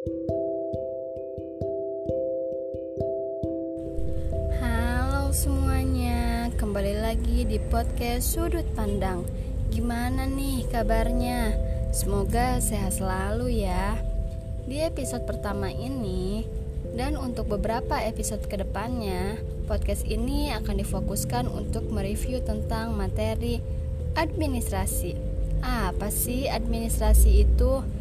Halo semuanya, kembali lagi di podcast Sudut Pandang. Gimana nih kabarnya? Semoga sehat selalu ya. Di episode pertama ini dan untuk beberapa episode ke depannya, podcast ini akan difokuskan untuk mereview tentang materi administrasi. Apa sih administrasi itu?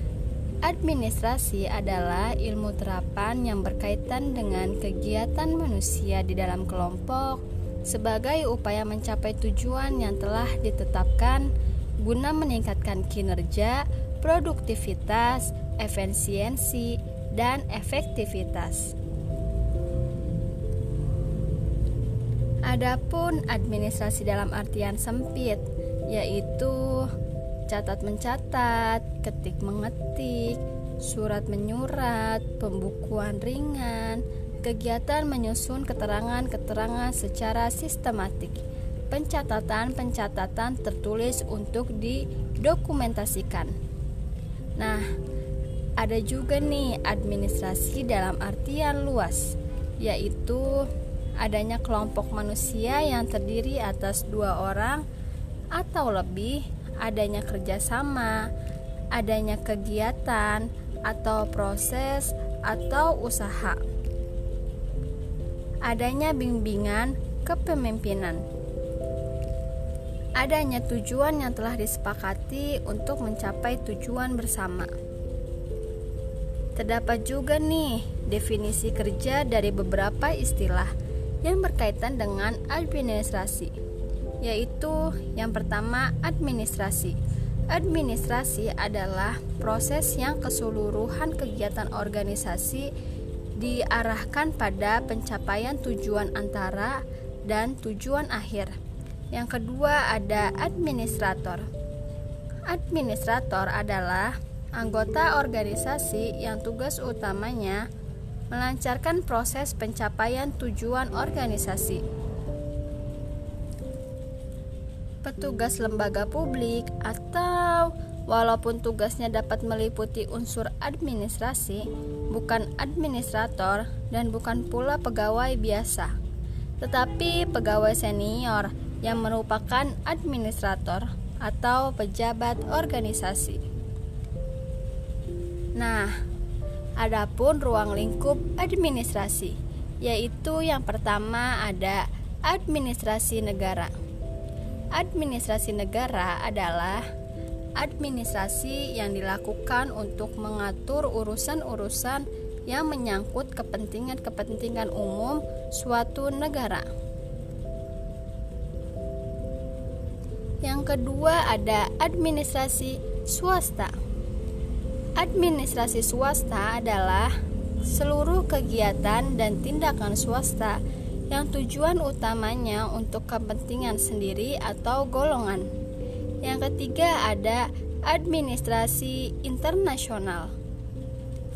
Administrasi adalah ilmu terapan yang berkaitan dengan kegiatan manusia di dalam kelompok sebagai upaya mencapai tujuan yang telah ditetapkan guna meningkatkan kinerja, produktivitas, efisiensi, dan efektivitas. Adapun administrasi dalam artian sempit yaitu catat mencatat, ketik mengetik, surat menyurat, pembukuan ringan, kegiatan menyusun keterangan-keterangan secara sistematik, pencatatan-pencatatan tertulis untuk didokumentasikan. Nah, ada juga nih administrasi dalam artian luas, yaitu adanya kelompok manusia yang terdiri atas dua orang atau lebih adanya kerjasama, adanya kegiatan atau proses atau usaha, adanya bimbingan kepemimpinan, adanya tujuan yang telah disepakati untuk mencapai tujuan bersama. Terdapat juga nih definisi kerja dari beberapa istilah yang berkaitan dengan administrasi yaitu yang pertama administrasi. Administrasi adalah proses yang keseluruhan kegiatan organisasi diarahkan pada pencapaian tujuan antara dan tujuan akhir. Yang kedua ada administrator. Administrator adalah anggota organisasi yang tugas utamanya melancarkan proses pencapaian tujuan organisasi petugas lembaga publik atau walaupun tugasnya dapat meliputi unsur administrasi, bukan administrator dan bukan pula pegawai biasa, tetapi pegawai senior yang merupakan administrator atau pejabat organisasi. Nah, adapun ruang lingkup administrasi, yaitu yang pertama ada administrasi negara. Administrasi negara adalah administrasi yang dilakukan untuk mengatur urusan-urusan yang menyangkut kepentingan-kepentingan umum suatu negara. Yang kedua ada administrasi swasta. Administrasi swasta adalah seluruh kegiatan dan tindakan swasta yang tujuan utamanya untuk kepentingan sendiri atau golongan. Yang ketiga ada administrasi internasional.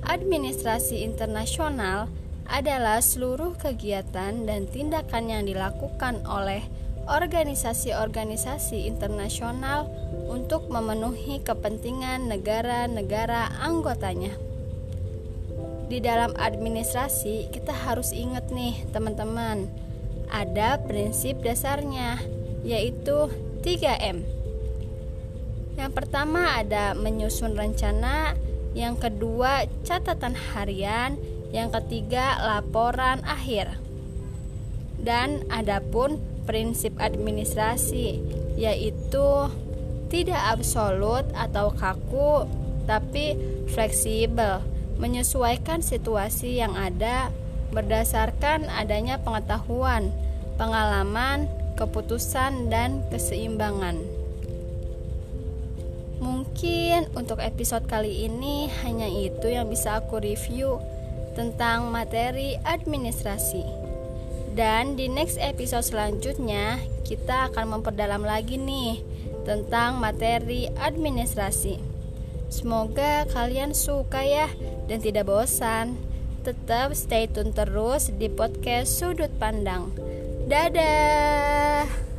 Administrasi internasional adalah seluruh kegiatan dan tindakan yang dilakukan oleh organisasi-organisasi internasional untuk memenuhi kepentingan negara-negara anggotanya di dalam administrasi kita harus ingat nih teman-teman ada prinsip dasarnya yaitu 3M yang pertama ada menyusun rencana yang kedua catatan harian yang ketiga laporan akhir. Dan adapun prinsip administrasi yaitu tidak absolut atau kaku tapi fleksibel menyesuaikan situasi yang ada berdasarkan adanya pengetahuan, pengalaman, keputusan, dan keseimbangan. Mungkin untuk episode kali ini hanya itu yang bisa aku review tentang materi administrasi. Dan di next episode selanjutnya kita akan memperdalam lagi nih tentang materi administrasi. Semoga kalian suka ya dan tidak bosan. Tetap stay tune terus di podcast Sudut Pandang. Dadah.